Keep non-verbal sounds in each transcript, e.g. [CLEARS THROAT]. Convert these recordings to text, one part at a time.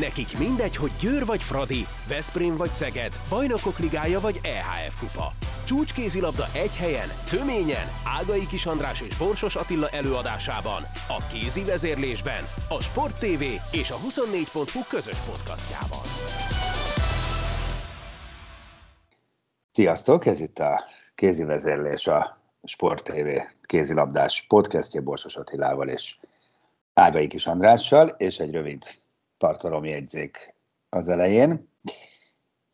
Nekik mindegy, hogy Győr vagy Fradi, Veszprém vagy Szeged, Bajnokok Ligája vagy EHF Kupa. Csúcskézilabda egy helyen, töményen, Ágai Kis András és Borsos Attila előadásában, a kézi vezérlésben, a Sport TV és a 24.hu közös podcastjában. Sziasztok, ez itt a kézi vezérlés, a Sport TV kézilabdás podcastje Borsos Attilával és Ágai Kis Andrással, és egy rövid tartalomjegyzék az elején.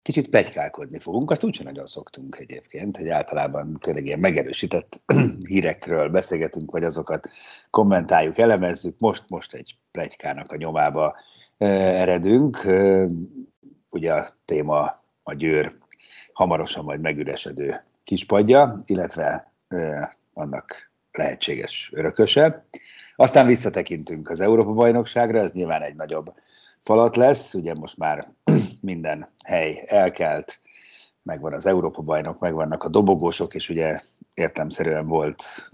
Kicsit pegykálkodni fogunk, azt úgyse nagyon szoktunk egyébként, hogy általában tényleg ilyen megerősített [CLEARS THROAT] hírekről beszélgetünk, vagy azokat kommentáljuk, elemezzük. Most, most egy plegykának a nyomába eredünk. Ugye a téma a győr hamarosan majd megüresedő kispadja, illetve annak lehetséges örököse. Aztán visszatekintünk az Európa-bajnokságra, ez nyilván egy nagyobb falat lesz, ugye most már [CLEARS THROAT] minden hely elkelt, megvan az Európa-bajnok, megvannak a dobogósok, és ugye értemszerűen volt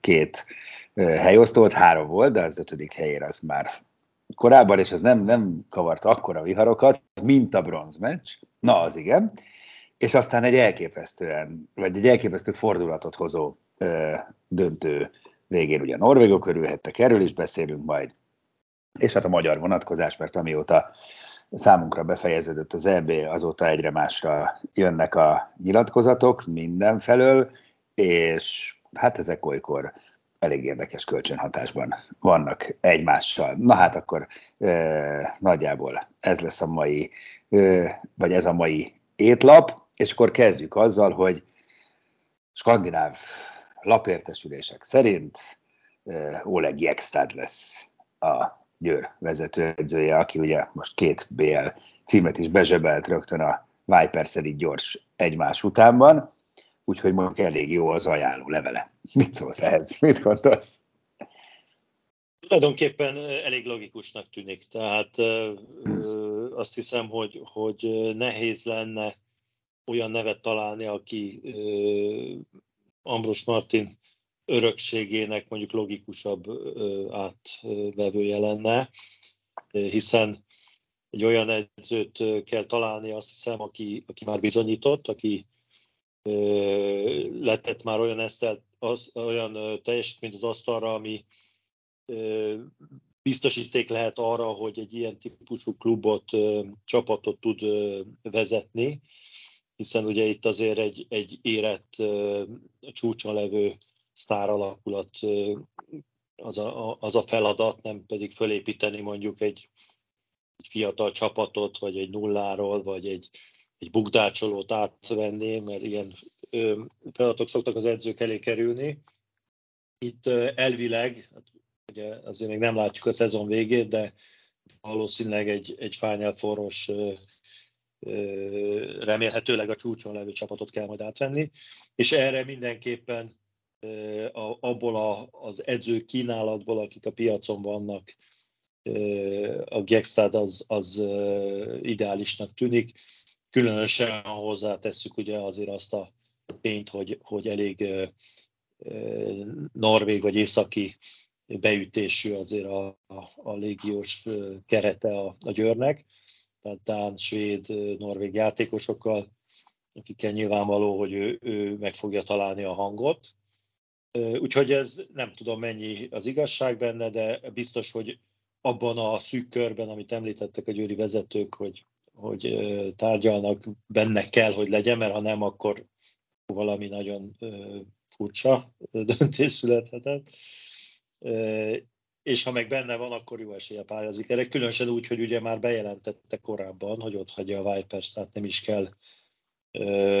két helyosztó, három volt, de az ötödik helyére az már korábban, és ez nem, nem kavart akkora viharokat, mint a bronzmeccs, na az igen, és aztán egy elképesztően, vagy egy elképesztő fordulatot hozó döntő végén ugye a norvégok körülhettek, erről is beszélünk majd, és hát a magyar vonatkozás, mert amióta számunkra befejeződött az EB, azóta egyre másra jönnek a nyilatkozatok mindenfelől, és hát ezek olykor elég érdekes kölcsönhatásban vannak egymással. Na hát akkor e, nagyjából ez lesz a mai, e, vagy ez a mai étlap, és akkor kezdjük azzal, hogy skandináv lapértesülések szerint uh, Oleg Jekstad lesz a Győr vezetőedzője, aki ugye most két BL címet is bezsebelt rögtön a Viper szerint gyors egymás utánban, úgyhogy mondjuk elég jó az ajánló levele. Mit szólsz ehhez? Mit gondolsz? Tulajdonképpen elég logikusnak tűnik. Tehát ö, ö, azt hiszem, hogy, hogy nehéz lenne olyan nevet találni, aki Ambros Martin örökségének mondjuk logikusabb átvevője lenne, hiszen egy olyan edzőt kell találni, azt hiszem, aki, aki már bizonyított, aki letett már olyan, esztelt, az, olyan teljesítményt az asztalra, ami biztosíték lehet arra, hogy egy ilyen típusú klubot, csapatot tud vezetni, hiszen ugye itt azért egy, egy érett csúcson levő sztár alakulat az a, az a feladat, nem pedig fölépíteni mondjuk egy, egy fiatal csapatot, vagy egy nulláról, vagy egy, egy bukdácsolót átvenni, mert ilyen feladatok szoktak az edzők elé kerülni. Itt elvileg, hát ugye azért még nem látjuk a szezon végét, de valószínűleg egy, egy Final Foros remélhetőleg a csúcson levő csapatot kell majd átvenni, és erre mindenképpen abból a, az edző kínálatból, akik a piacon vannak, a Gextad az, az ideálisnak tűnik. Különösen hozzátesszük ugye azért azt a tényt, hogy, hogy elég norvég vagy északi beütésű azért a, a, a légiós kerete a, a győrnek tehát Dán, Svéd, Norvég játékosokkal, akikkel nyilvánvaló, hogy ő, ő meg fogja találni a hangot. Úgyhogy ez nem tudom mennyi az igazság benne, de biztos, hogy abban a szűk körben, amit említettek a győri vezetők, hogy, hogy tárgyalnak, benne kell, hogy legyen, mert ha nem, akkor valami nagyon furcsa döntés születhetett és ha meg benne van, akkor jó esélye pályázik erre. Különösen úgy, hogy ugye már bejelentette korábban, hogy ott hagyja a Vipers, tehát nem is kell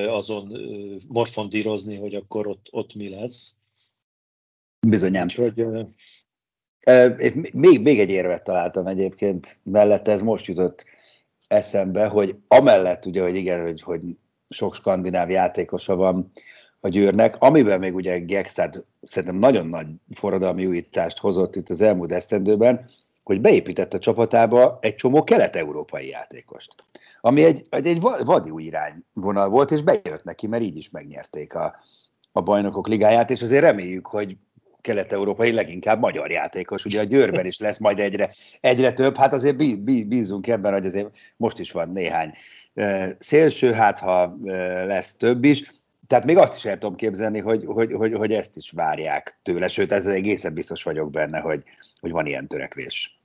azon morfondírozni, hogy akkor ott, ott mi lesz. Bizonyám. Úgyhogy, még, még egy érvet találtam egyébként mellette, ez most jutott eszembe, hogy amellett ugye, hogy igen, hogy, hogy sok skandináv játékosa van a Győrnek, amiben még ugye Gextad szerintem nagyon nagy forradalmi újítást hozott itt az elmúlt esztendőben, hogy beépítette csapatába egy csomó kelet-európai játékost. Ami egy, egy, egy vadi új irányvonal volt, és bejött neki, mert így is megnyerték a, a bajnokok ligáját, és azért reméljük, hogy kelet-európai, leginkább magyar játékos. Ugye a Győrben is lesz majd egyre, egyre több, hát azért bízunk ebben, hogy azért most is van néhány szélső, hát ha lesz több is. Tehát még azt is el tudom képzelni, hogy, hogy, hogy, hogy ezt is várják tőle, sőt, ez egészen biztos vagyok benne, hogy, hogy van ilyen törekvés.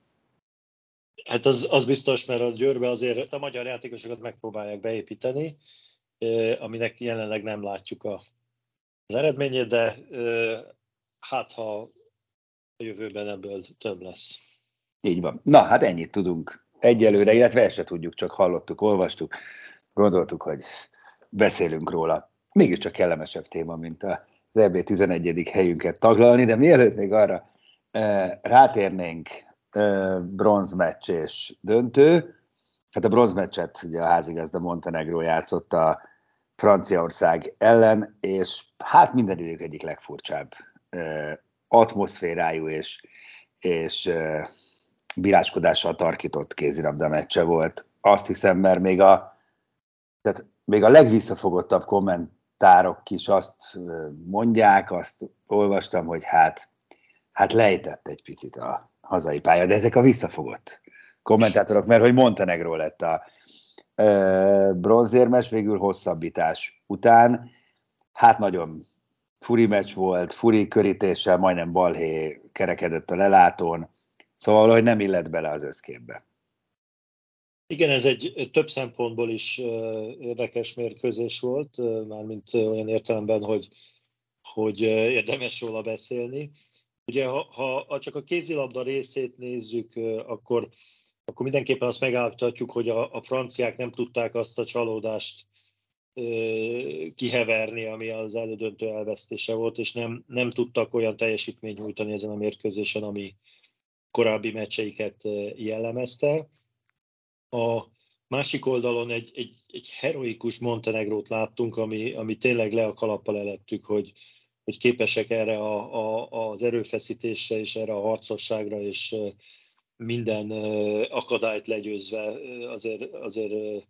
Hát az, az biztos, mert a Győrbe azért a magyar játékosokat megpróbálják beépíteni, aminek jelenleg nem látjuk a, az eredményét, de hát ha a jövőben ebből több lesz. Így van. Na, hát ennyit tudunk egyelőre, illetve ezt se tudjuk, csak hallottuk, olvastuk, gondoltuk, hogy beszélünk róla. Mégiscsak kellemesebb téma, mint az EB 11. helyünket taglalni, de mielőtt még arra rátérnénk, bronzmeccs és döntő. Hát a bronzmeccset ugye a házigazda Montenegro játszott a Franciaország ellen, és hát minden idők egyik legfurcsább atmoszférájú és, és bíráskodással tarkított kézirabda meccse volt. Azt hiszem, mert még a, tehát még a legvisszafogottabb kommentárok is azt mondják, azt olvastam, hogy hát, hát lejtett egy picit a, hazai pálya, de ezek a visszafogott kommentátorok, mert hogy Montenegro lett a bronzérmes, végül hosszabbítás után. Hát nagyon furi meccs volt, furi körítéssel, majdnem balhé kerekedett a lelátón, szóval hogy nem illet bele az összképbe. Igen, ez egy több szempontból is érdekes mérkőzés volt, mármint olyan értelemben, hogy, hogy érdemes róla beszélni. Ugye, ha, ha csak a kézilabda részét nézzük, akkor, akkor mindenképpen azt megállapíthatjuk, hogy a, a franciák nem tudták azt a csalódást kiheverni, ami az elődöntő elvesztése volt, és nem, nem tudtak olyan teljesítményt nyújtani ezen a mérkőzésen, ami korábbi meccseiket jellemezte. A másik oldalon egy, egy, egy heroikus Montenegrót láttunk, ami, ami tényleg le a kalappal elettük, hogy, hogy képesek erre a, a, az erőfeszítésre és erre a harcosságra, és minden akadályt legyőzve azért, azért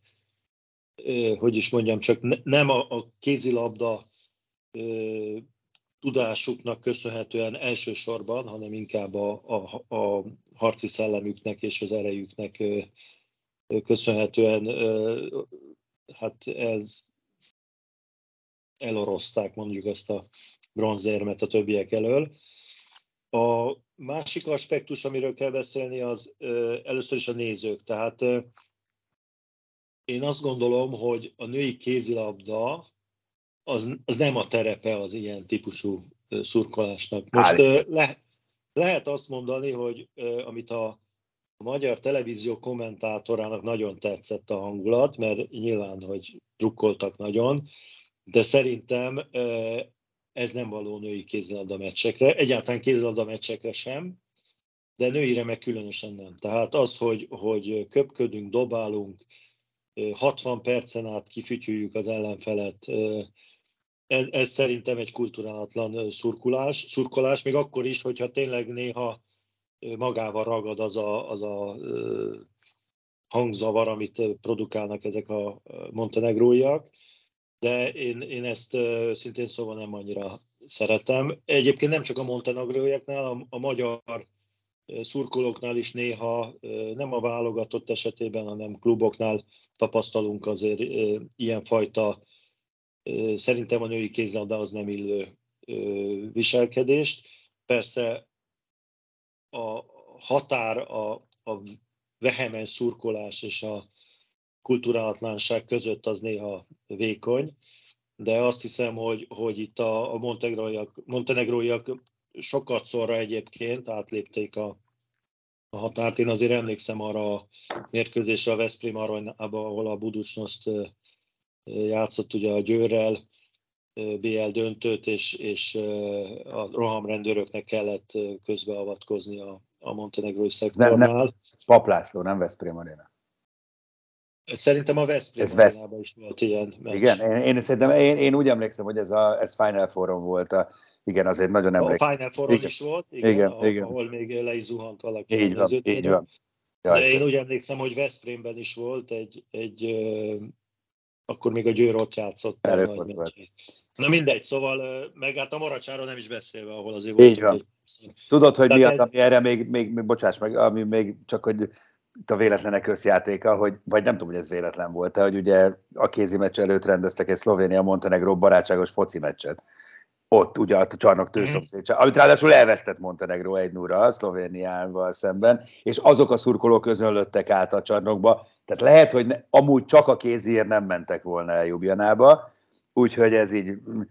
hogy is mondjam, csak nem a, a kézilabda tudásuknak köszönhetően elsősorban, hanem inkább a, a, a harci szellemüknek és az erejüknek köszönhetően hát ez elorozták mondjuk ezt a bronzérmet a többiek elől. A másik aspektus, amiről kell beszélni, az először is a nézők. Tehát én azt gondolom, hogy a női kézilabda az, az nem a terepe az ilyen típusú szurkolásnak. Most le, lehet azt mondani, hogy amit a, a magyar televízió kommentátorának nagyon tetszett a hangulat, mert nyilván, hogy drukkoltak nagyon, de szerintem ez nem való női kézilabda meccsekre, egyáltalán kézilabda meccsekre sem, de nőire meg különösen nem. Tehát az, hogy, hogy köpködünk, dobálunk, 60 percen át kifütyüljük az ellenfelet, ez, ez szerintem egy kulturálatlan szurkulás, szurkolás, még akkor is, hogyha tényleg néha magával ragad az a, az a hangzavar, amit produkálnak ezek a montenegróiak de én, én ezt szintén szóval nem annyira szeretem. Egyébként nem csak a montenegróiaknál, a, a magyar szurkolóknál is néha nem a válogatott esetében, hanem kluboknál tapasztalunk azért ilyenfajta szerintem a női kézlabdához nem illő viselkedést. Persze a határ, a, a vehemens szurkolás és a kulturálatlanság között az néha vékony, de azt hiszem, hogy, hogy itt a, a montenegróiak, montenegróiak sokat szorra egyébként átlépték a, a határt. Én azért emlékszem arra a mérkőzésre a Veszprém aranyába, ahol a Buducsnoszt játszott ugye a Győrrel, BL döntőt, és, és a rohamrendőröknek kellett közbeavatkozni a, a montenegrói szektornál. Nem, nem, Paplászló, nem Veszprém Arena. Szerintem a Veszprém ez Vesz... is volt ilyen meccs. Igen, én, én, szerintem, én, én úgy emlékszem, hogy ez, a, ez Final Forum volt. A, igen, azért nagyon emlékszem. A Final Forum igen. is volt, igen, igen, ahol, igen. ahol még le is zuhant valaki. Így van, így van. Ja, De én úgy emlékszem, hogy Veszprémben is volt egy, egy akkor még a Győr ott játszott. Na mindegy, szóval meg hát a Maracsáról nem is beszélve, ahol azért Így van. Egy... Tudod, hogy mi az, ami erre még, még, még, bocsáss meg, ami még csak, hogy itt a véletlenek összjátéka, hogy, vagy nem tudom, hogy ez véletlen volt hogy ugye a kézi meccs előtt rendeztek egy Szlovénia-Montenegró barátságos foci meccset. Ott ugye a csarnok tőszomszédság, mm. amit ráadásul elvesztett Montenegró egy 0 Szlovéniával szemben, és azok a szurkolók közönlöttek át a csarnokba, tehát lehet, hogy ne, amúgy csak a kéziért nem mentek volna el Jubjanába, úgyhogy ez így mm,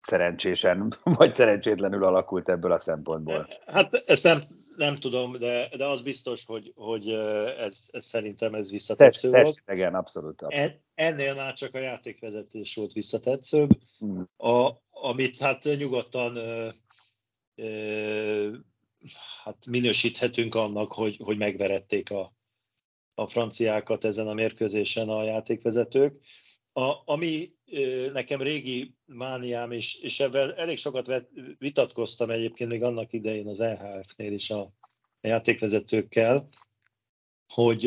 szerencsésen, [LAUGHS] vagy szerencsétlenül alakult ebből a szempontból. Hát ezt nem, nem tudom, de, de az biztos, hogy, hogy ez, ez szerintem ez visszatetsző test, volt. igen, abszolút. abszolút. En, ennél már csak a játékvezetés volt visszatetszőbb, hmm. a, amit hát nyugodtan ö, ö, hát minősíthetünk annak, hogy, hogy megverették a, a franciákat ezen a mérkőzésen a játékvezetők. A, ami nekem régi mániám, és, és ebben elég sokat vitatkoztam egyébként még annak idején az EHF-nél is a, a játékvezetőkkel, hogy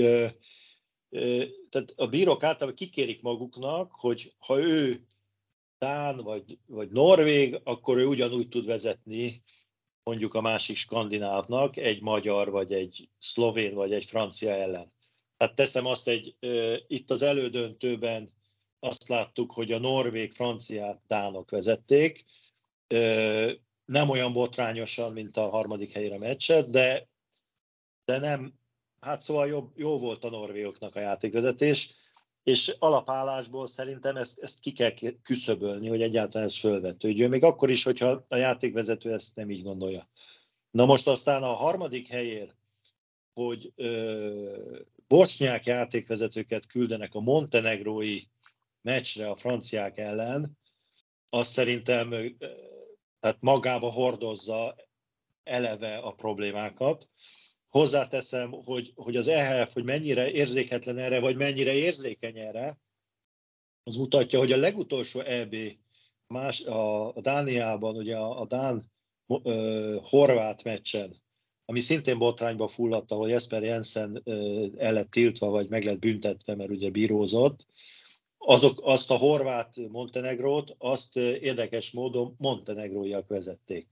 tehát a bírók általában kikérik maguknak, hogy ha ő Dán vagy, vagy Norvég, akkor ő ugyanúgy tud vezetni mondjuk a másik skandinávnak, egy magyar, vagy egy szlovén, vagy egy francia ellen. Tehát teszem azt egy, itt az elődöntőben azt láttuk, hogy a norvég, franciát, dánok vezették. Nem olyan botrányosan, mint a harmadik helyre meccset, de, de nem, hát szóval jobb, jó volt a norvégoknak a játékvezetés, és alapállásból szerintem ezt, ezt ki kell küszöbölni, hogy egyáltalán ez fölvetődjön, még akkor is, hogyha a játékvezető ezt nem így gondolja. Na most aztán a harmadik helyér, hogy ö, bosnyák játékvezetőket küldenek a montenegrói meccsre a franciák ellen, az szerintem tehát magába hordozza eleve a problémákat. Hozzáteszem, hogy, hogy az EHF, hogy mennyire érzéketlen erre, vagy mennyire érzékeny erre, az mutatja, hogy a legutolsó EB más, a, a Dániában, ugye a, a Dán ö, horvát meccsen, ami szintén botrányba fulladt, ahol Jesper Jensen ö, el lett tiltva, vagy meg lett büntetve, mert ugye bírózott, azok, azt a horvát Montenegrót, azt érdekes módon montenegróiak vezették.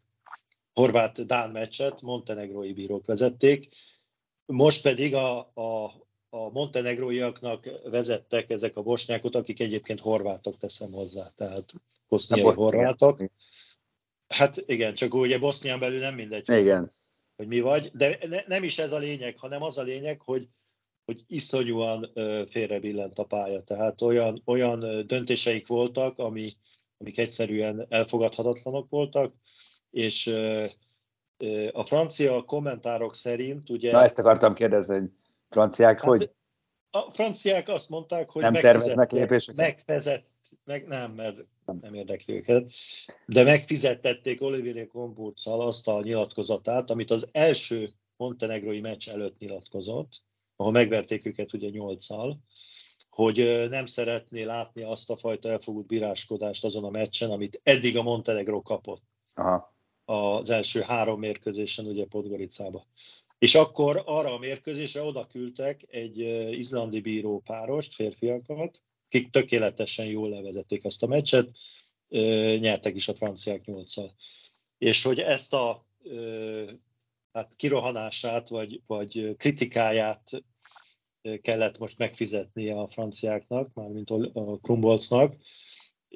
Horvát-Dán meccset montenegrói bírók vezették, most pedig a, a, a montenegróiaknak vezettek ezek a bosnyákot, akik egyébként horvátok teszem hozzá, tehát boszniai horvátok. Hát igen, csak ugye Bosznián belül nem mindegy, igen. hogy mi vagy, de ne, nem is ez a lényeg, hanem az a lényeg, hogy hogy iszonyúan félrebillent a pálya. Tehát olyan, olyan döntéseik voltak, ami, amik egyszerűen elfogadhatatlanok voltak, és a francia kommentárok szerint ugye... Na ezt akartam kérdezni, hogy franciák hát, hogy? A franciák azt mondták, hogy nem terveznek lépéseket? Megfezett, meg nem, mert nem érdekli őket, de megfizettették Olivier Komburccal azt a nyilatkozatát, amit az első montenegrói meccs előtt nyilatkozott, ahol megverték őket ugye nyolccal, hogy nem szeretné látni azt a fajta elfogult bíráskodást azon a meccsen, amit eddig a Montenegro kapott. Aha. Az első három mérkőzésen ugye Podgoricába. És akkor arra a mérkőzésre oda küldtek egy izlandi bíró párost, férfiakat, akik tökéletesen jól levezették azt a meccset, nyertek is a franciák nyolccal. És hogy ezt a hát kirohanását vagy, vagy kritikáját kellett most megfizetni a franciáknak, mármint a Krumbolcnak,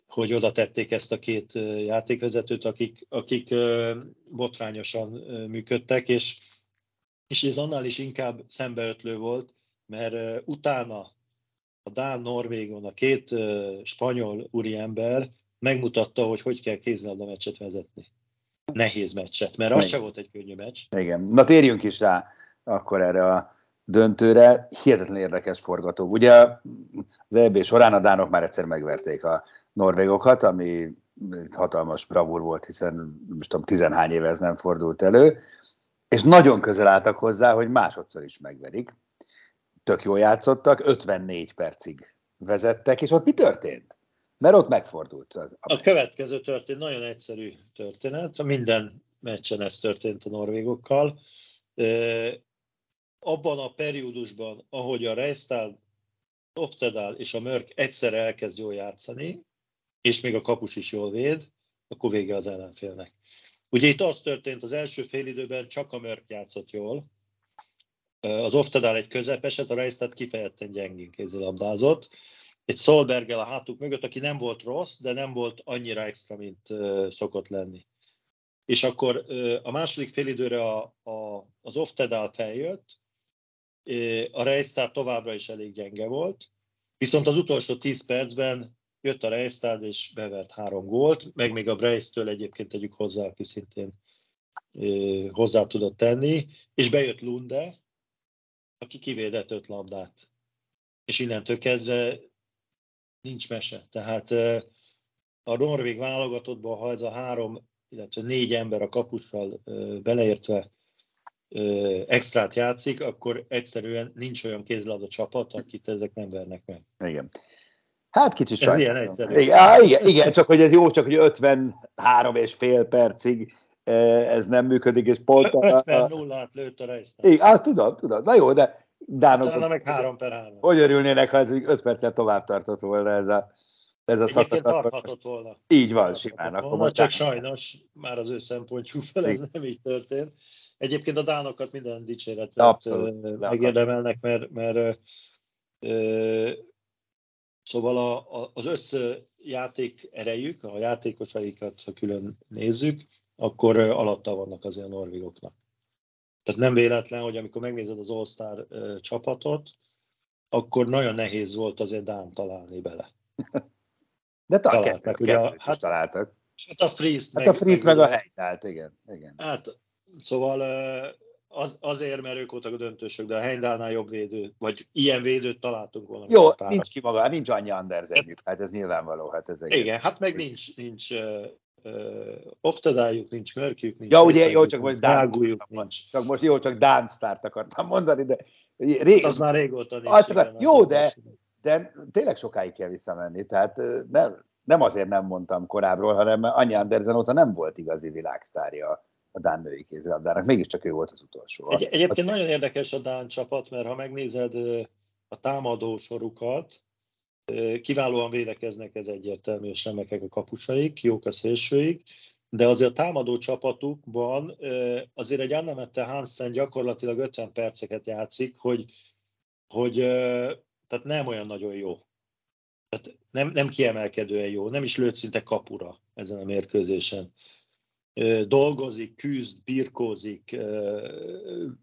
hogy oda tették ezt a két játékvezetőt, akik, akik botrányosan működtek, és, és ez annál is inkább szembeötlő volt, mert utána a Dán Norvégon a két spanyol úriember megmutatta, hogy hogy kell kézilabda meccset vezetni. Nehéz meccset, mert az se volt egy könnyű meccs. Igen, na térjünk is rá akkor erre a döntőre. Hihetetlen érdekes forgató. Ugye az EB során a dánok már egyszer megverték a norvégokat, ami hatalmas bravúr volt, hiszen most tudom, tizenhány éve ez nem fordult elő, és nagyon közel álltak hozzá, hogy másodszor is megverik. Tök jól játszottak, 54 percig vezettek, és ott mi történt? Mert ott megfordult. Az, a, következő történet nagyon egyszerű történet. Minden meccsen ez történt a norvégokkal. Abban a periódusban, ahogy a Reistad, Oftedal és a Mörk egyszer elkezd jól játszani, és még a kapus is jól véd, akkor vége az ellenfélnek. Ugye itt az történt, az első félidőben csak a Mörk játszott jól, az Oftedál egy közepeset, a Reistad kifejezetten gyengén kézilabdázott. Egy Solbergel a hátuk mögött, aki nem volt rossz, de nem volt annyira extra, mint szokott lenni. És akkor a második félidőre a, a, az Oftedál feljött, a Reistad továbbra is elég gyenge volt, viszont az utolsó 10 percben jött a Reistad és bevert három gólt, meg még a Breistől egyébként tegyük hozzá, aki szintén hozzá tudott tenni, és bejött Lunde, aki kivédett öt labdát. És innentől kezdve nincs mese. Tehát a norvég válogatottban, ha ez a három, illetve négy ember a kapussal beleértve extrát játszik, akkor egyszerűen nincs olyan kézilabda csapat, akit ezek nem vernek meg. Igen. Hát kicsit sajnálom. Igen, igen, igen, csak hogy ez jó, csak hogy 53 és fél percig ez nem működik, és pont... 50 0 lőtt a Reisner. Igen, hát tudom, tudom. Na jó, de Dánok... Talán meg 3 per 3. Hogy örülnének, ha ez 5 percet tovább tartott volna ez a, ez a szakasz. tarthatott volna. Így van, simán. Akkor volna, csak sajnos, már az ő szempontjukból ez nem így történt. Egyébként a dánokat minden dicséretet Abszolút, megérdemelnek, mert, mert Szóval a, a, az össz játék erejük, a játékosaikat, ha külön nézzük, akkor alatta vannak azért a norvégoknak. Tehát nem véletlen, hogy amikor megnézed az All-Star csapatot, akkor nagyon nehéz volt azért Dán találni bele. [LAUGHS] De találtak, ugye, hát, találtak. Hát a Freeze hát meg, a Freeze meg, meg a helytált, igen, igen. Hát, szóval az, azért, mert ők voltak a döntősök, de a Heindálnál jobb védő, vagy ilyen védőt találtunk volna. Jó, nincs ki maga, nincs annyi Andersenjük, hát ez nyilvánvaló. Hát ez egy igen, hát meg nincs, nincs uh, uh, oftadájuk, nincs mörkjük, nincs Ja, ugye, jó, csak most Dán, nincs. Csak most jó, csak Dán sztárt akartam mondani, de rég, az már régóta nincs. Az, igen, jó, de, de tényleg sokáig kell visszamenni, tehát nem, nem azért nem mondtam korábbról, hanem annyi Andersen óta nem volt igazi világsztárja a Dán női kézilabdának, mégiscsak ő volt az utolsó. Egy, egyébként az... nagyon érdekes a Dán csapat, mert ha megnézed a támadó sorukat, kiválóan védekeznek, ez egyértelmű, és remekek a kapusaik, jók a szélsőik, de azért a támadó csapatukban azért egy Annemette Hansen gyakorlatilag 50 perceket játszik, hogy, hogy tehát nem olyan nagyon jó. Tehát nem, nem kiemelkedően jó, nem is lőtt szinte kapura ezen a mérkőzésen dolgozik, küzd, birkózik,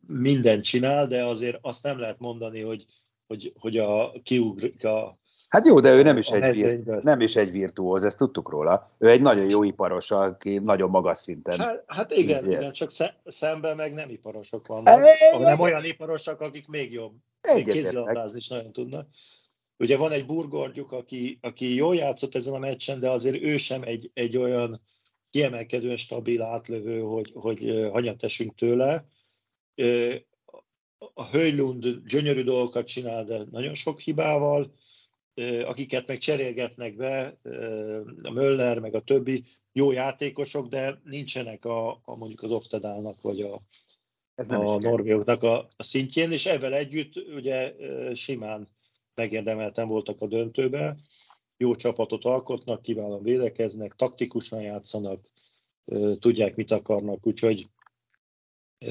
mindent csinál, de azért azt nem lehet mondani, hogy, hogy, hogy a kiugrik a Hát jó, de ő nem is, egy vir, nem is egy virtuóz, ezt tudtuk róla. Ő egy nagyon jó iparos, aki nagyon magas szinten. Hát, hát igen, igen, csak szemben meg nem iparosok vannak. E, nem olyan iparosok, akik még jobb. Kézilabdázni is nagyon tudnak. Ugye van egy burgorgyuk, aki, aki jól játszott ezen a meccsen, de azért ő sem egy, egy olyan kiemelkedően stabil átlövő, hogy, hogy hanyat esünk tőle. A Höjlund gyönyörű dolgokat csinál, de nagyon sok hibával, akiket meg cserélgetnek be, a Möller, meg a többi jó játékosok, de nincsenek a, a mondjuk az Oftedálnak, vagy a, Ez nem a Norvégoknak a, a szintjén, és ezzel együtt ugye simán megérdemelten voltak a döntőbe jó csapatot alkotnak, kiválóan védekeznek, taktikusan játszanak, tudják, mit akarnak, úgyhogy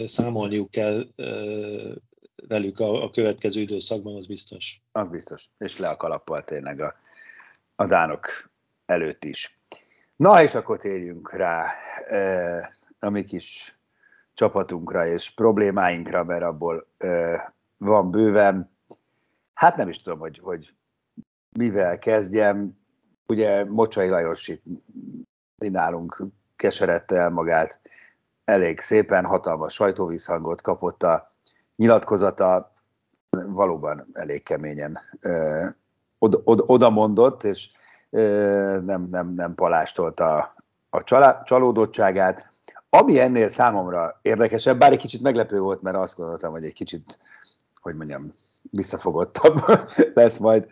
számolniuk kell velük a, következő időszakban, az biztos. Az biztos, és le a kalappal tényleg a, a dánok előtt is. Na, és akkor térjünk rá e, a mi kis csapatunkra és problémáinkra, mert abból van bőven. Hát nem is tudom, hogy, hogy mivel kezdjem. Ugye Mocsai Lajos itt mi nálunk keserette el magát elég szépen, hatalmas sajtóvízhangot kapott a nyilatkozata, valóban elég keményen ö, oda, oda, oda mondott, és ö, nem, nem, nem palástolta a csalá, csalódottságát. Ami ennél számomra érdekesebb, bár egy kicsit meglepő volt, mert azt gondoltam, hogy egy kicsit, hogy mondjam, visszafogottabb [LAUGHS] lesz majd.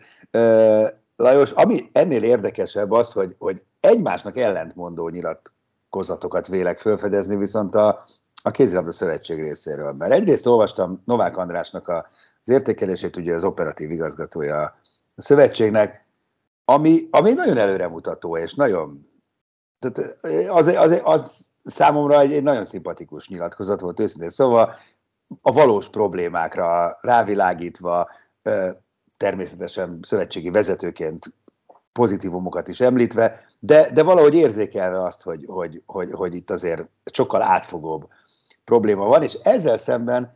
Lajos, ami ennél érdekesebb az, hogy, hogy egymásnak ellentmondó nyilatkozatokat vélek felfedezni, viszont a, a kézilabda szövetség részéről. Mert egyrészt olvastam Novák Andrásnak a, az értékelését, ugye az operatív igazgatója a szövetségnek, ami, ami nagyon előremutató, és nagyon tehát az, az, az számomra egy, egy nagyon szimpatikus nyilatkozat volt őszintén. Szóval a valós problémákra rávilágítva, természetesen szövetségi vezetőként pozitívumokat is említve, de, de valahogy érzékelve azt, hogy, hogy, hogy, hogy itt azért sokkal átfogóbb probléma van, és ezzel szemben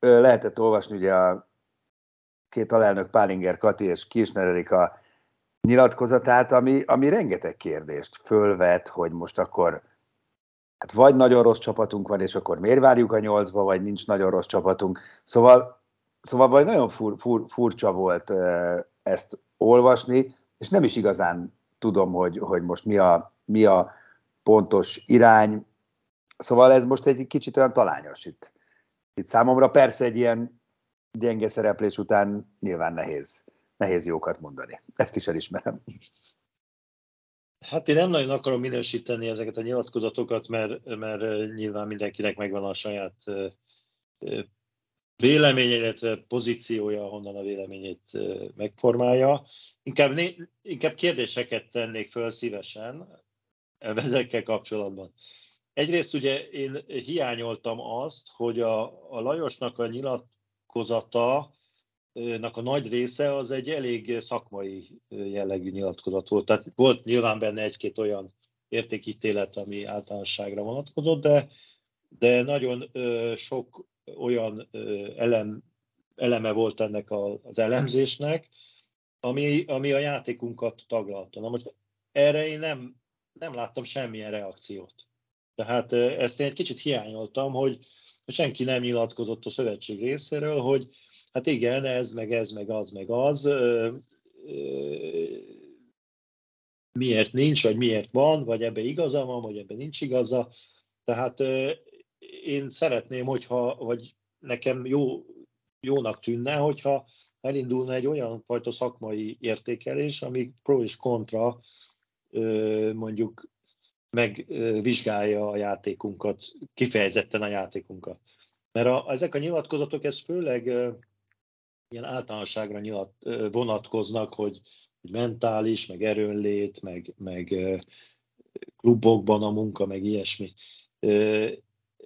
lehetett olvasni ugye a két alelnök Pálinger Kati és Kirchner Erika nyilatkozatát, ami, ami rengeteg kérdést fölvet, hogy most akkor hát vagy nagyon rossz csapatunk van, és akkor miért várjuk a nyolcba, vagy nincs nagyon rossz csapatunk. Szóval, szóval vagy nagyon fur, fur, furcsa volt ezt olvasni, és nem is igazán tudom, hogy, hogy most mi a, mi a pontos irány. Szóval ez most egy kicsit olyan talányos itt. Itt számomra persze egy ilyen gyenge szereplés után nyilván nehéz, nehéz jókat mondani. Ezt is elismerem. Hát én nem nagyon akarom minősíteni ezeket a nyilatkozatokat, mert, mert nyilván mindenkinek megvan a saját véleménye, illetve pozíciója, honnan a véleményét megformálja. Inkább, inkább kérdéseket tennék föl szívesen ezekkel kapcsolatban. Egyrészt ugye én hiányoltam azt, hogy a, a Lajosnak a nyilatkozata a nagy része az egy elég szakmai jellegű nyilatkozat volt. Tehát volt nyilván benne egy-két olyan értékítélet, ami általánosságra vonatkozott, de, de nagyon sok olyan elem, eleme volt ennek az elemzésnek, ami, ami a játékunkat taglalta. Na most erre én nem, nem láttam semmilyen reakciót. Tehát ezt én egy kicsit hiányoltam, hogy senki nem nyilatkozott a szövetség részéről, hogy hát igen, ez, meg ez, meg az, meg az, miért nincs, vagy miért van, vagy ebbe igaza van, vagy ebbe nincs igaza. Tehát én szeretném, hogyha, vagy nekem jó, jónak tűnne, hogyha elindulna egy olyan fajta szakmai értékelés, ami pro és kontra mondjuk megvizsgálja a játékunkat, kifejezetten a játékunkat. Mert a, ezek a nyilatkozatok, ez főleg ilyen általánosságra nyilat, vonatkoznak, hogy, hogy mentális, meg erőnlét, meg, meg klubokban a munka, meg ilyesmi.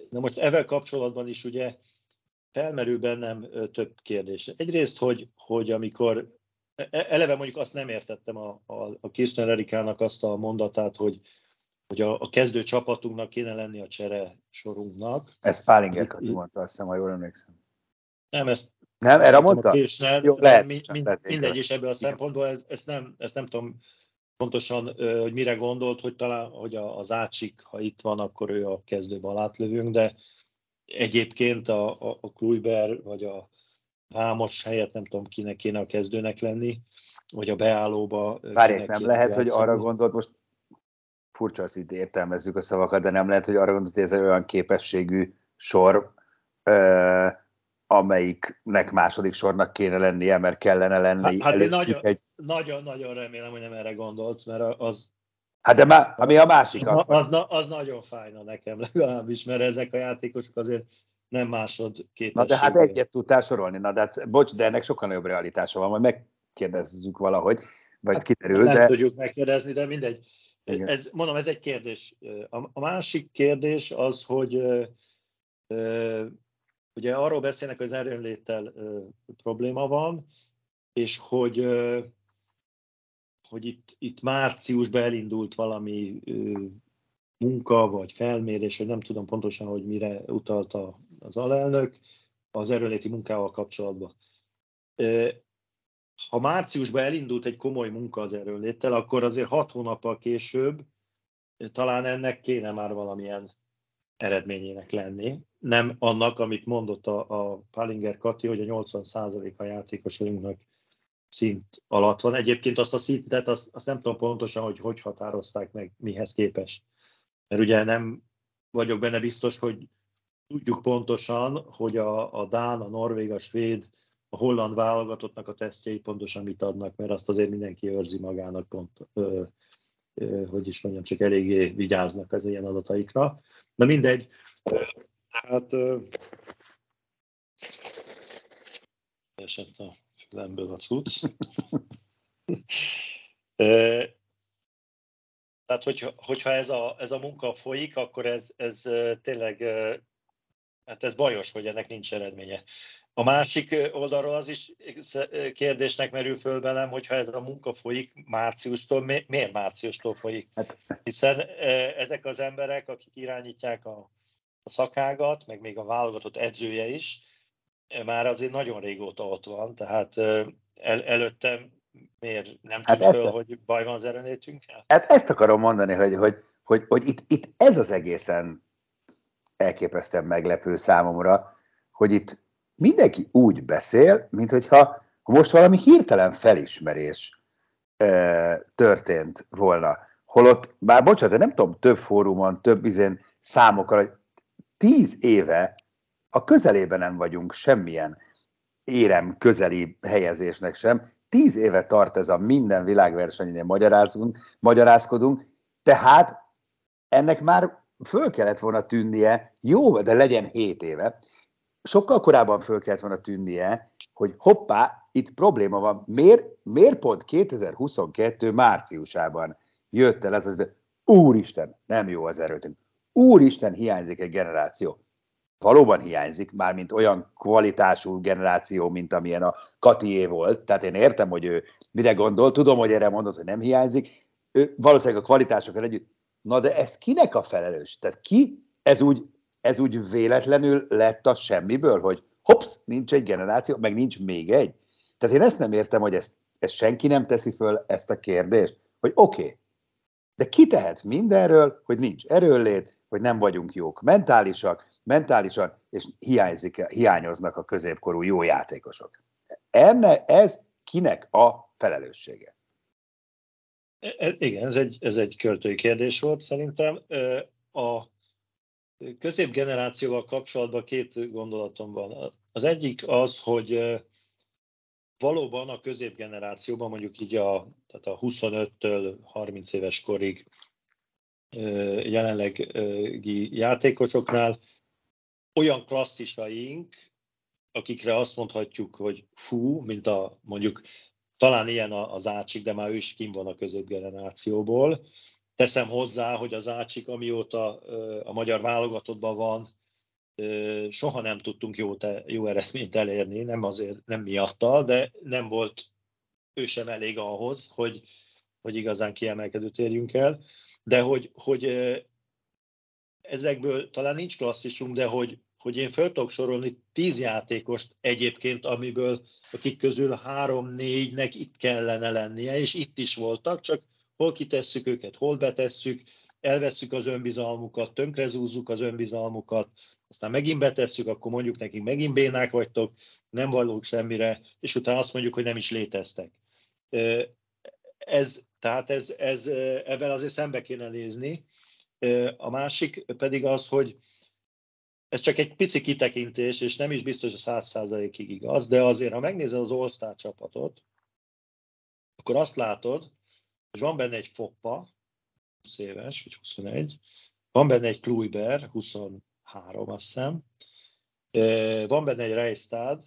Na most ezzel kapcsolatban is ugye felmerül bennem több kérdés. Egyrészt, hogy, hogy amikor e, e, eleve mondjuk azt nem értettem a, a, a Kirchner Erikának azt a mondatát, hogy, hogy a, a kezdő csapatunknak kéne lenni a csere sorunknak. Ez Pálinger mondta, azt hiszem, ha jól emlékszem. Nem, ezt nem, erre mondta? Kirchner, Jó, lehet, mind, mind, mindegy, és ebből a szempontból ez, ezt, nem, ezt nem tudom pontosan, hogy mire gondolt, hogy talán hogy az átsik, ha itt van, akkor ő a kezdőben átlövünk, de egyébként a, a, a Kluiber vagy a Vámos helyett nem tudom kinek kéne a kezdőnek lenni, vagy a beállóba. Várják, nem lehet, hogy arra gondolt, most furcsa az itt értelmezzük a szavakat, de nem lehet, hogy arra gondolt, hogy ez egy olyan képességű sor, amelyiknek második sornak kéne lennie, mert kellene lenni. Hát, hát nagyon, egy... nagyon, nagyon remélem, hogy nem erre gondolt, mert az... Hát de má, ami a másik. Az, az, az nagyon fájna nekem legalábbis, mert ezek a játékosok azért nem másod. Na de hát egyet tudtál sorolni, na de hát, bocs, de ennek sokkal nagyobb realitása van, majd megkérdezzük valahogy, vagy hát kiderül. Nem de... tudjuk megkérdezni, de mindegy. Ez, mondom, ez egy kérdés. A, a másik kérdés az, hogy Ugye arról beszélnek, hogy az erőnléttel probléma van, és hogy, ö, hogy itt, itt márciusban elindult valami ö, munka, vagy felmérés, vagy nem tudom pontosan, hogy mire utalta az alelnök az erőnléti munkával kapcsolatban. Ha márciusban elindult egy komoly munka az erőnléttel, akkor azért hat hónappal később talán ennek kéne már valamilyen eredményének lenni nem annak, amit mondott a, a Palinger Kati, hogy a 80% a játékosainknak szint alatt van. Egyébként azt a szintet, azt, azt nem tudom pontosan, hogy hogy határozták meg, mihez képest. Mert ugye nem vagyok benne biztos, hogy tudjuk pontosan, hogy a, a Dán, a Norvég, a Svéd, a holland válogatottnak a tesztjei pontosan mit adnak, mert azt azért mindenki őrzi magának pont, ö, ö, hogy is mondjam, csak eléggé vigyáznak az ilyen adataikra. De mindegy, Hát esett a fülemből a cucc. [LAUGHS] Tehát, hogyha, hogyha ez, a, ez a munka folyik, akkor ez, ez tényleg, hát ez bajos, hogy ennek nincs eredménye. A másik oldalról az is kérdésnek merül föl velem, hogyha ez a munka folyik márciustól, miért márciustól folyik? Hát. Hiszen ezek az emberek, akik irányítják a, a szakágat, meg még a válogatott edzője is, már azért nagyon régóta ott van, tehát el, előtte miért nem hát föl, a... hogy baj van az erőnétünkkel? Hát ezt akarom mondani, hogy, hogy, hogy, hogy itt, itt ez az egészen elképesztően meglepő számomra, hogy itt mindenki úgy beszél, mint hogyha most valami hirtelen felismerés e, történt volna. Holott, bár bocsánat, nem tudom, több fórumon, több izén számokkal, hogy tíz éve a közelében nem vagyunk semmilyen érem közeli helyezésnek sem. Tíz éve tart ez a minden világversenynél magyarázunk, magyarázkodunk, tehát ennek már föl kellett volna tűnnie, jó, de legyen hét éve, sokkal korábban föl kellett volna tűnnie, hogy hoppá, itt probléma van. Miért, miért pont 2022 márciusában jött el ez az, de úristen, nem jó az erőtünk. Úristen, hiányzik egy generáció. Valóban hiányzik, már mint olyan kvalitású generáció, mint amilyen a Katié volt. Tehát én értem, hogy ő mire gondol, tudom, hogy erre mondott, hogy nem hiányzik. Ő valószínűleg a kvalitásokkal együtt. Na de ez kinek a felelős? Tehát ki ez úgy ez úgy véletlenül lett a semmiből, hogy hopsz, nincs egy generáció, meg nincs még egy. Tehát én ezt nem értem, hogy ezt, ezt senki nem teszi föl ezt a kérdést, hogy oké, okay, de ki tehet mindenről, hogy nincs erőllét, hogy nem vagyunk jók mentálisak, mentálisan, és hiányzik, hiányoznak a középkorú jó játékosok. Enne, ez kinek a felelőssége? E, e, igen, ez egy, ez egy költői kérdés volt szerintem. A középgenerációval kapcsolatban két gondolatom van. Az egyik az, hogy valóban a középgenerációban, mondjuk így a, tehát a 25-től 30 éves korig jelenlegi játékosoknál olyan klasszisaink, akikre azt mondhatjuk, hogy fú, mint a mondjuk talán ilyen az Ácsik, de már ő is kim van a középgenerációból, Teszem hozzá, hogy az Ácsik, amióta a magyar válogatottban van, soha nem tudtunk jó, te, jó eredményt elérni, nem azért, nem miatta, de nem volt ő sem elég ahhoz, hogy, hogy igazán kiemelkedőt érjünk el. De hogy, hogy ezekből talán nincs klasszisunk, de hogy, hogy én fel tudok sorolni tíz játékost egyébként, amiből akik közül három-négynek itt kellene lennie, és itt is voltak, csak hol kitesszük őket, hol betesszük, elvesszük az önbizalmukat, tönkrezúzzuk az önbizalmukat, aztán megint betesszük, akkor mondjuk nekik megint bénák vagytok, nem valók semmire, és utána azt mondjuk, hogy nem is léteztek. Ez, tehát ez, ez, ebben azért szembe kéne nézni. A másik pedig az, hogy ez csak egy pici kitekintés, és nem is biztos, hogy száz százalékig igaz, de azért, ha megnézed az All-Star csapatot, akkor azt látod, és van benne egy Foppa, 20 éves, vagy 21, van benne egy Kluiber, 23 azt hiszem, van benne egy Reistad,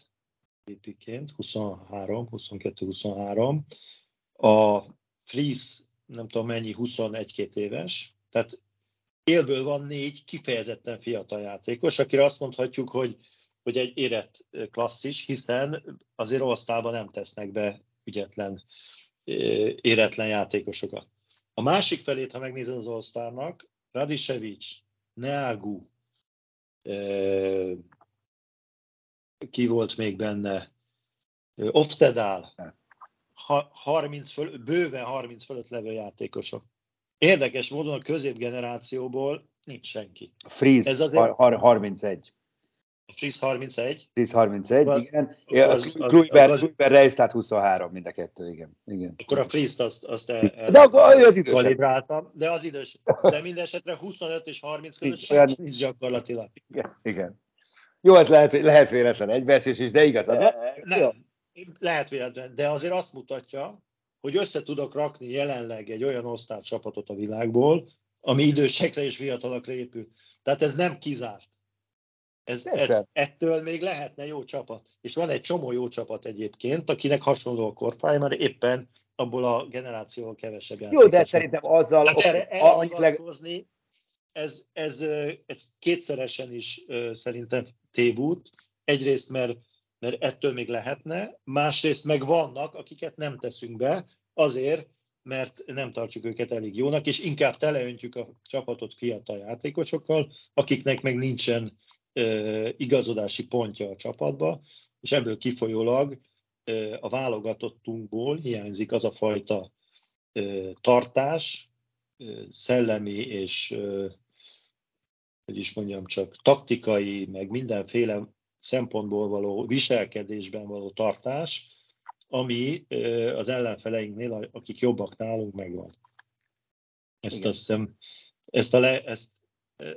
VP-ként, 23, 22-23, a Fries, nem tudom mennyi, 21-2 éves, tehát élből van négy kifejezetten fiatal játékos, akire azt mondhatjuk, hogy, hogy egy érett klasszis, hiszen azért osztálban nem tesznek be ügyetlen éretlen játékosokat. A másik felét, ha megnézed az osztárnak, Radisevic, Neagu, ki volt még benne, Oftedál, 30 föl, bőven 30 fölött levő játékosok. Érdekes módon a középgenerációból nincs senki. Fries Ez azért... 31. Friss 31. Friss 31, az, igen. Kluiber, Reis, tehát 23 mind a kettő, igen. igen. Akkor a Friss azt, azt el, el, de akkor ő az idősebb. Kalibráltam, de az idős. De minden esetre 25 és 30 között senki nincs gyakorlatilag. Igen, igen. Jó, ez lehet, lehet véletlen egybeesés is, de igaz. De, nem, lehet véletlen, de azért azt mutatja, hogy össze tudok rakni jelenleg egy olyan osztály csapatot a világból, ami idősekre és fiatalokra épül. Tehát ez nem kizárt. Ez, ez, ettől még lehetne jó csapat. És van egy csomó jó csapat egyébként, akinek hasonló a korpály, mert éppen abból a generációval kevesebb Jó, de szerintem azzal... Hát erre, erre ez, ez, ez kétszeresen is szerintem tévút. Egyrészt, mert, mert ettől még lehetne, másrészt meg vannak, akiket nem teszünk be, azért, mert nem tartjuk őket elég jónak, és inkább teleöntjük a csapatot fiatal játékosokkal, akiknek meg nincsen igazodási pontja a csapatba, és ebből kifolyólag a válogatottunkból hiányzik az a fajta tartás, szellemi és hogy is mondjam csak, taktikai, meg mindenféle szempontból való viselkedésben való tartás, ami az ellenfeleinknél, akik jobbak nálunk, megvan. Ezt azt hiszem, ezt a le, ezt,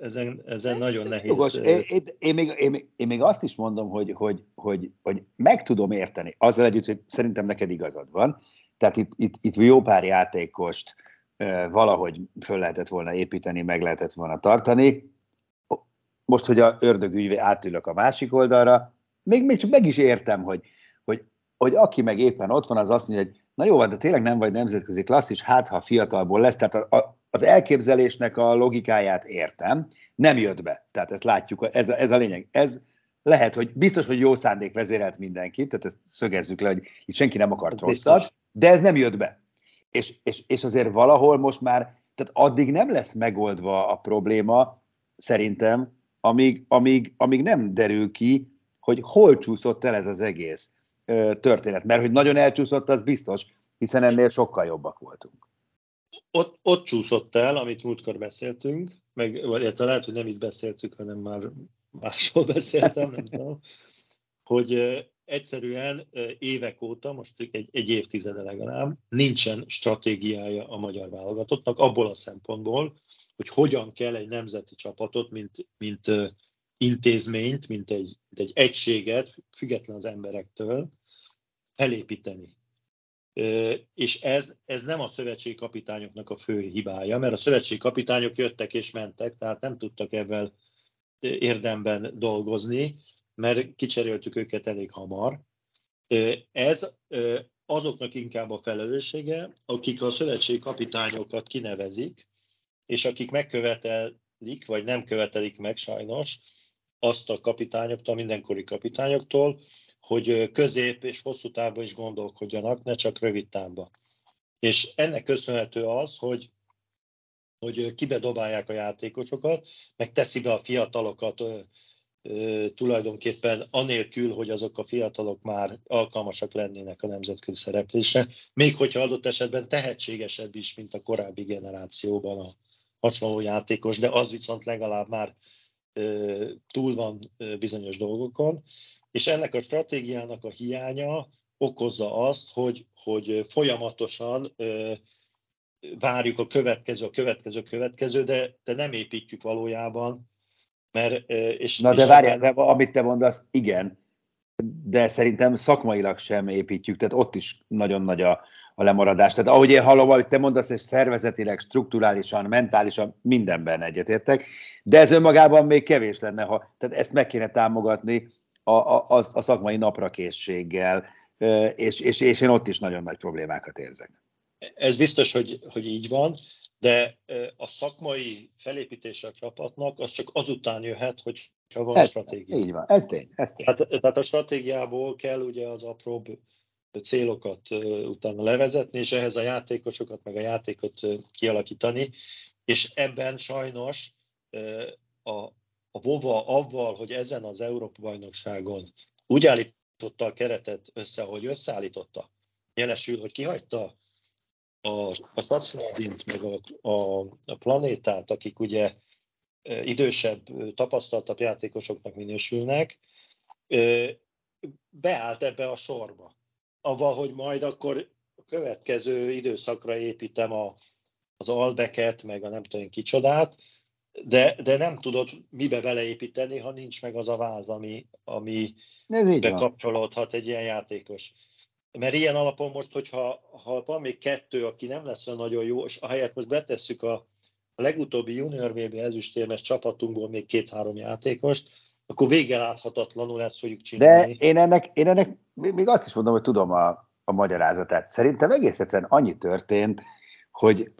ezen, ezen nagyon nehéz. Jogos. Én, én, még, én, én még azt is mondom, hogy, hogy, hogy, hogy meg tudom érteni, azzal együtt, hogy szerintem neked igazad van. Tehát itt, itt, itt jó pár játékost valahogy föl lehetett volna építeni, meg lehetett volna tartani. Most, hogy a ördögügyvé átülök a másik oldalra, még, még csak meg is értem, hogy, hogy hogy aki meg éppen ott van, az azt mondja, hogy na jó, de tényleg nem vagy nemzetközi klasszis, hát ha fiatalból lesz, tehát a, a, az elképzelésnek a logikáját értem, nem jött be. Tehát ezt látjuk, ez a, ez a lényeg. Ez lehet, hogy biztos, hogy jó szándék vezérelt mindenkit, tehát ezt szögezzük le, hogy itt senki nem akart rosszat, de ez nem jött be. És, és, és azért valahol most már, tehát addig nem lesz megoldva a probléma, szerintem, amíg, amíg, amíg nem derül ki, hogy hol csúszott el ez az egész történet. Mert hogy nagyon elcsúszott, az biztos, hiszen ennél sokkal jobbak voltunk. Ott, ott csúszott el, amit múltkor beszéltünk, meg vagy lehet, hogy nem itt beszéltük, hanem már máshol [LAUGHS] beszéltem, nem tudom, hogy egyszerűen évek óta, most egy, egy évtizede legalább, nincsen stratégiája a magyar válogatottnak abból a szempontból, hogy hogyan kell egy nemzeti csapatot, mint, mint intézményt, mint egy, mint egy egységet, független az emberektől, felépíteni. És ez, ez nem a szövetségi kapitányoknak a fő hibája, mert a szövetségi kapitányok jöttek és mentek, tehát nem tudtak ebben érdemben dolgozni, mert kicseréltük őket elég hamar. Ez azoknak inkább a felelőssége, akik a szövetségi kapitányokat kinevezik, és akik megkövetelik, vagy nem követelik meg sajnos, azt a kapitányoktól, mindenkori kapitányoktól, hogy közép és hosszú távban is gondolkodjanak, ne csak rövid távban. És ennek köszönhető az, hogy hogy kibedobálják a játékosokat, meg teszi be a fiatalokat ö, ö, tulajdonképpen anélkül, hogy azok a fiatalok már alkalmasak lennének a nemzetközi szereplésre, még hogyha adott esetben tehetségesebb is, mint a korábbi generációban a hasonló játékos, de az viszont legalább már túl van bizonyos dolgokon, és ennek a stratégiának a hiánya okozza azt, hogy, hogy folyamatosan várjuk a következő, a következő, a következő, de, de nem építjük valójában. Mert, és, Na és de várjál, ebben... amit te mondasz, igen, de szerintem szakmailag sem építjük, tehát ott is nagyon nagy a, a lemaradás. Tehát ahogy én hallom, ahogy te mondasz, és szervezetileg, strukturálisan, mentálisan mindenben egyetértek, de ez önmagában még kevés lenne, ha, tehát ezt meg kéne támogatni a, a, a, a szakmai naprakészséggel, és, és, és én ott is nagyon nagy problémákat érzek. Ez biztos, hogy, hogy így van, de a szakmai felépítése a csapatnak az csak azután jöhet, hogy ha van ez, stratégia. Így van, ez tény. Ez tény. Tehát, tehát a stratégiából kell ugye az apróbb célokat utána levezetni, és ehhez a játékosokat, meg a játékot kialakítani, és ebben sajnos a, a Vova avval, hogy ezen az Európa-bajnokságon úgy állította a keretet össze, hogy összeállította, jelesül, hogy kihagyta a, a Stacinadint, meg a, a, a planétát, akik ugye idősebb, tapasztaltabb játékosoknak minősülnek, beállt ebbe a sorba. Avval, hogy majd akkor a következő időszakra építem a, az albeket, meg a nem tudom kicsodát, de, de nem tudod mibe beleépíteni, ha nincs meg az a váz, ami, ami bekapcsolódhat egy ilyen játékos. Mert ilyen alapon most, hogyha ha van még kettő, aki nem lesz olyan nagyon jó, és ahelyett most betesszük a, a legutóbbi junior VB ezüstérmes csapatunkból még két-három játékost, akkor vége láthatatlanul ezt fogjuk csinálni. De én ennek, én ennek még azt is mondom, hogy tudom a, a magyarázatát. Szerintem egész egyszerűen annyi történt, hogy,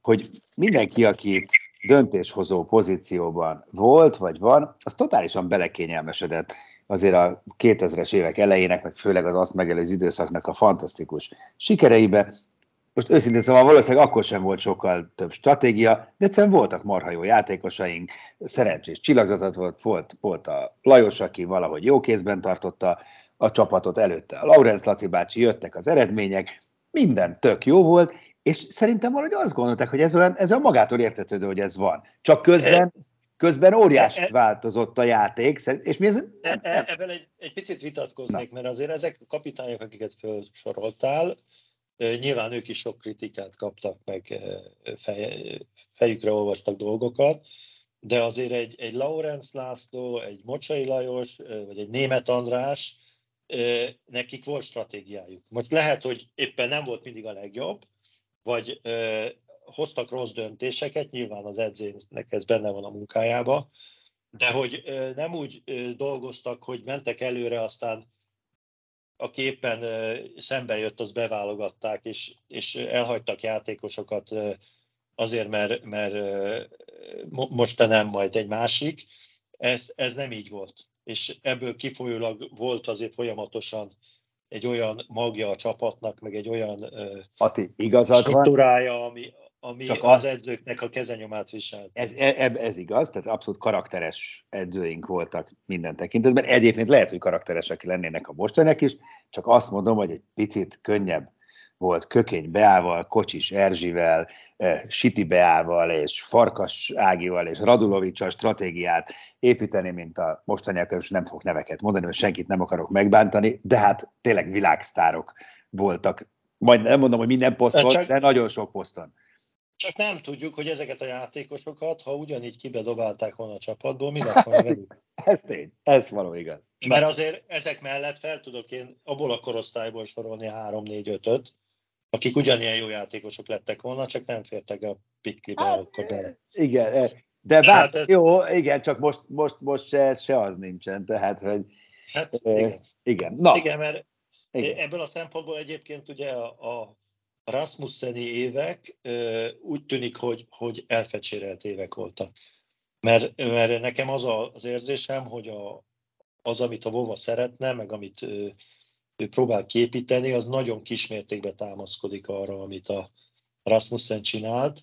hogy mindenki, aki itt döntéshozó pozícióban volt, vagy van, az totálisan belekényelmesedett azért a 2000-es évek elejének, meg főleg az azt megelőző időszaknak a fantasztikus sikereibe. Most őszintén szóval valószínűleg akkor sem volt sokkal több stratégia, de egyszerűen voltak marha jó játékosaink, szerencsés csillagzatot volt, volt, volt a Lajos, aki valahogy jó kézben tartotta a csapatot előtte. A Laurence Laci bácsi jöttek az eredmények, minden tök jó volt, és szerintem valahogy azt gondolták, hogy ez olyan, ez olyan magától értetődő, hogy ez van. Csak közben, közben óriási e, e, változott a játék, és mi ez nem, e, nem. Ebben egy, egy picit vitatkoznék, Na. mert azért ezek a kapitányok, akiket felsoroltál, nyilván ők is sok kritikát kaptak, meg fej, fejükre olvastak dolgokat, de azért egy, egy Laurence László, egy Mocsai Lajos, vagy egy Német András, nekik volt stratégiájuk. Most lehet, hogy éppen nem volt mindig a legjobb, vagy ö, hoztak rossz döntéseket, nyilván az edzőnek ez benne van a munkájába, de hogy ö, nem úgy ö, dolgoztak, hogy mentek előre, aztán aki éppen ö, szembe jött, az beválogatták, és, és elhagytak játékosokat ö, azért, mert, mert ö, most te nem, majd egy másik. Ez, ez nem így volt. És ebből kifolyólag volt azért folyamatosan egy olyan magja a csapatnak, meg egy olyan Ati, igazad struktúrája, van. ami, ami Csak az, az edzőknek a kezenyomát viselt. Ez, ez, ez igaz, tehát abszolút karakteres edzőink voltak minden tekintetben. Egyébként lehet, hogy karakteresek lennének a mostaniak is, csak azt mondom, hogy egy picit könnyebb volt Kökény Beával, Kocsis Erzsivel, eh, Siti Beával és Farkas Ágival és Radulovicsal stratégiát építeni, mint a mostaniak, és nem fog neveket mondani, mert senkit nem akarok megbántani, de hát tényleg világsztárok voltak. Majd nem mondom, hogy minden poszton, csak, de nagyon sok poszton. Csak nem tudjuk, hogy ezeket a játékosokat, ha ugyanígy kibedobálták volna a csapatból, mi lett volna velük? [LAUGHS] ez tény, ez való igaz. Mert azért ezek mellett fel tudok én abból a korosztályból sorolni 3-4-5-öt, akik ugyanilyen jó játékosok lettek volna, csak nem fértek a piklibe hát, akkor bele. Igen, e, de bár, hát ez... jó, igen, csak most, most, most se, se az nincsen, tehát, hogy hát, igen. igen. Na. igen, mert igen. ebből a szempontból egyébként ugye a, a Rasmusseni évek úgy tűnik, hogy, hogy elfecsérelt évek voltak. Mert, mert nekem az a, az érzésem, hogy a, az, amit a Vova szeretne, meg amit ő próbál képíteni, az nagyon kismértékben támaszkodik arra, amit a Rasmussen csinált,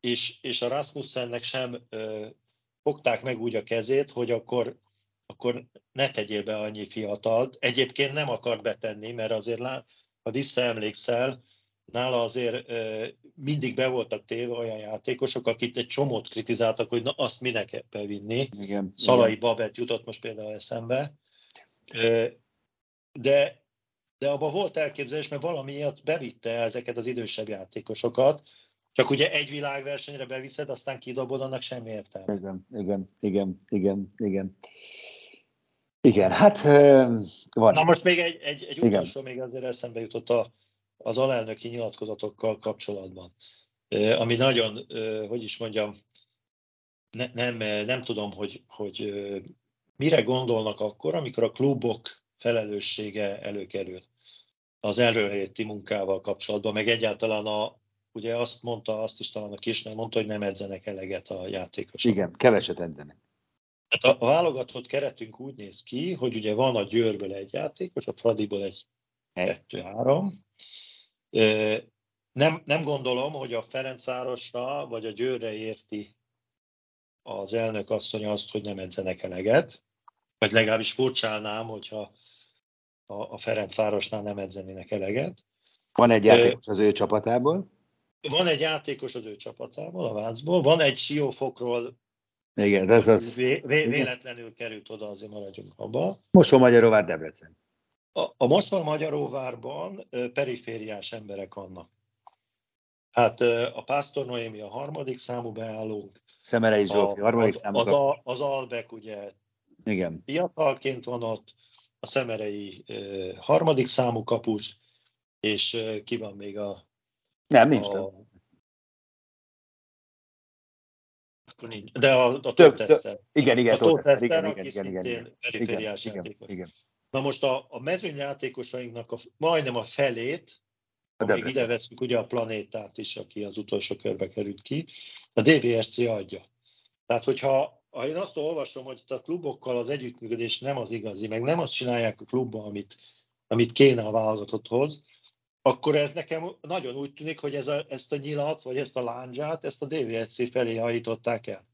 és, és a Rasmussennek sem fogták meg úgy a kezét, hogy akkor, akkor ne tegyél be annyi fiatalt. Egyébként nem akart betenni, mert azért, ha visszaemlékszel, nála azért mindig be voltak téve olyan játékosok, akit egy csomót kritizáltak, hogy na azt minek bevinni. Igen, Szalai igen. Babet jutott most például eszembe de, de abban volt elképzelés, mert valamiért bevitte ezeket az idősebb játékosokat, csak ugye egy világversenyre beviszed, aztán kidobod, annak semmi értelme. Igen, igen, igen, igen, igen. Igen, hát van. Na most még egy, egy, egy utolsó, még azért eszembe jutott a, az alelnöki nyilatkozatokkal kapcsolatban, ami nagyon, hogy is mondjam, ne, nem, nem tudom, hogy, hogy mire gondolnak akkor, amikor a klubok felelőssége előkerül az előréti munkával kapcsolatban, meg egyáltalán a, ugye azt mondta, azt is talán a Kisner mondta, hogy nem edzenek eleget a játékosok. Igen, keveset edzenek. Hát a válogatott keretünk úgy néz ki, hogy ugye van a Győrből egy játékos, a Fradiból egy kettő-három. Nem, nem gondolom, hogy a Ferencvárosra vagy a Győrre érti az elnök asszony azt, hogy nem edzenek eleget, vagy legalábbis furcsálnám, hogyha a, a Ferencvárosnál nem edzenének eleget. Van egy játékos az ő csapatából? Van egy játékos az ő csapatából, a Vácból. Van egy Siófokról igen, ez az. Vé, vé, véletlenül került oda, azért maradjunk abba. Mosó-Magyaróvár Debrecen. A, a Mosó-Magyaróvárban perifériás emberek vannak. Hát a Pásztor Noémi a harmadik számú beállónk. Szemerei Zsófi, a harmadik számú. Az, az, az Albek ugye Igen. fiatalként van ott, a szemerei harmadik számú kapus, és ki van még a... Nem, nincs a, akkor nincs. De a, a több tesztel. Igen, igen, a több tesztel, igen, igen, igen, igen, igen, perifériás igen, játékos. igen. Na most a, a mezőnyjátékosainknak a, majdnem a felét, A még ide veszünk ugye a planétát is, aki az utolsó körbe került ki, a DVSC adja. Tehát, hogyha ha én azt olvasom, hogy itt a klubokkal az együttműködés nem az igazi, meg nem azt csinálják a klubban, amit, amit kéne a válogatotthoz, akkor ez nekem nagyon úgy tűnik, hogy ez a, ezt a nyilat, vagy ezt a lándzsát, ezt a DVSC felé hajították el.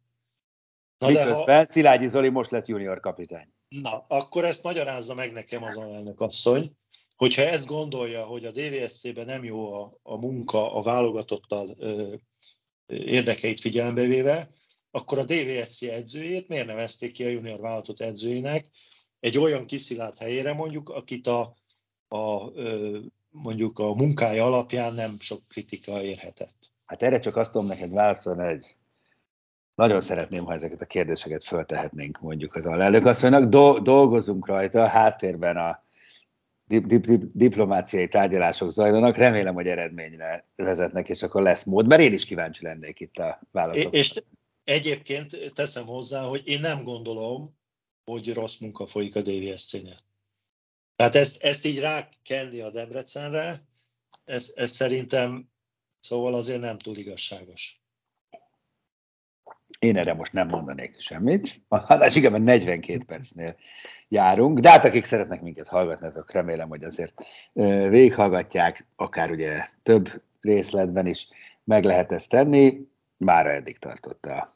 Na, de ha, Miközben Szilágyi Zoli most lett junior kapitány. na, akkor ezt magyarázza meg nekem az alelnök asszony, hogyha ezt gondolja, hogy a DVSC-ben nem jó a, a munka a válogatottal ö, érdekeit figyelembe véve, akkor a DVSC edzőjét miért nevezték ki a junior vállalatot edzőjének egy olyan kiszilárd helyére mondjuk, akit a, a mondjuk a munkája alapján nem sok kritika érhetett. Hát erre csak azt tudom neked válaszolni, hogy nagyon szeretném, ha ezeket a kérdéseket föltehetnénk mondjuk az alelnök asszonynak. Do- dolgozunk rajta, a háttérben a dip- dip- dip- diplomáciai tárgyalások zajlanak, remélem, hogy eredményre vezetnek, és akkor lesz mód, mert én is kíváncsi lennék itt a válaszokra. És egyébként teszem hozzá, hogy én nem gondolom, hogy rossz munka folyik a DVSC-nél. Tehát ezt, ezt így rákenni a Debrecenre, ez, ez szerintem szóval azért nem túl igazságos. Én erre most nem mondanék semmit. Hát igen, 42 percnél járunk, de hát akik szeretnek minket hallgatni, azok remélem, hogy azért végighallgatják, akár ugye több részletben is meg lehet ezt tenni. Mára eddig tartott a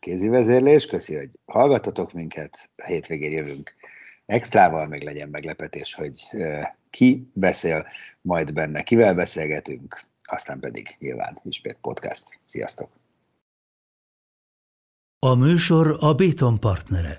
kézi vezérlés. Köszi, hogy hallgattatok minket. A hétvégén jövünk extrával, meg legyen meglepetés, hogy ki beszél majd benne, kivel beszélgetünk, aztán pedig nyilván ismét podcast. Sziasztok! A műsor a Béton partnere.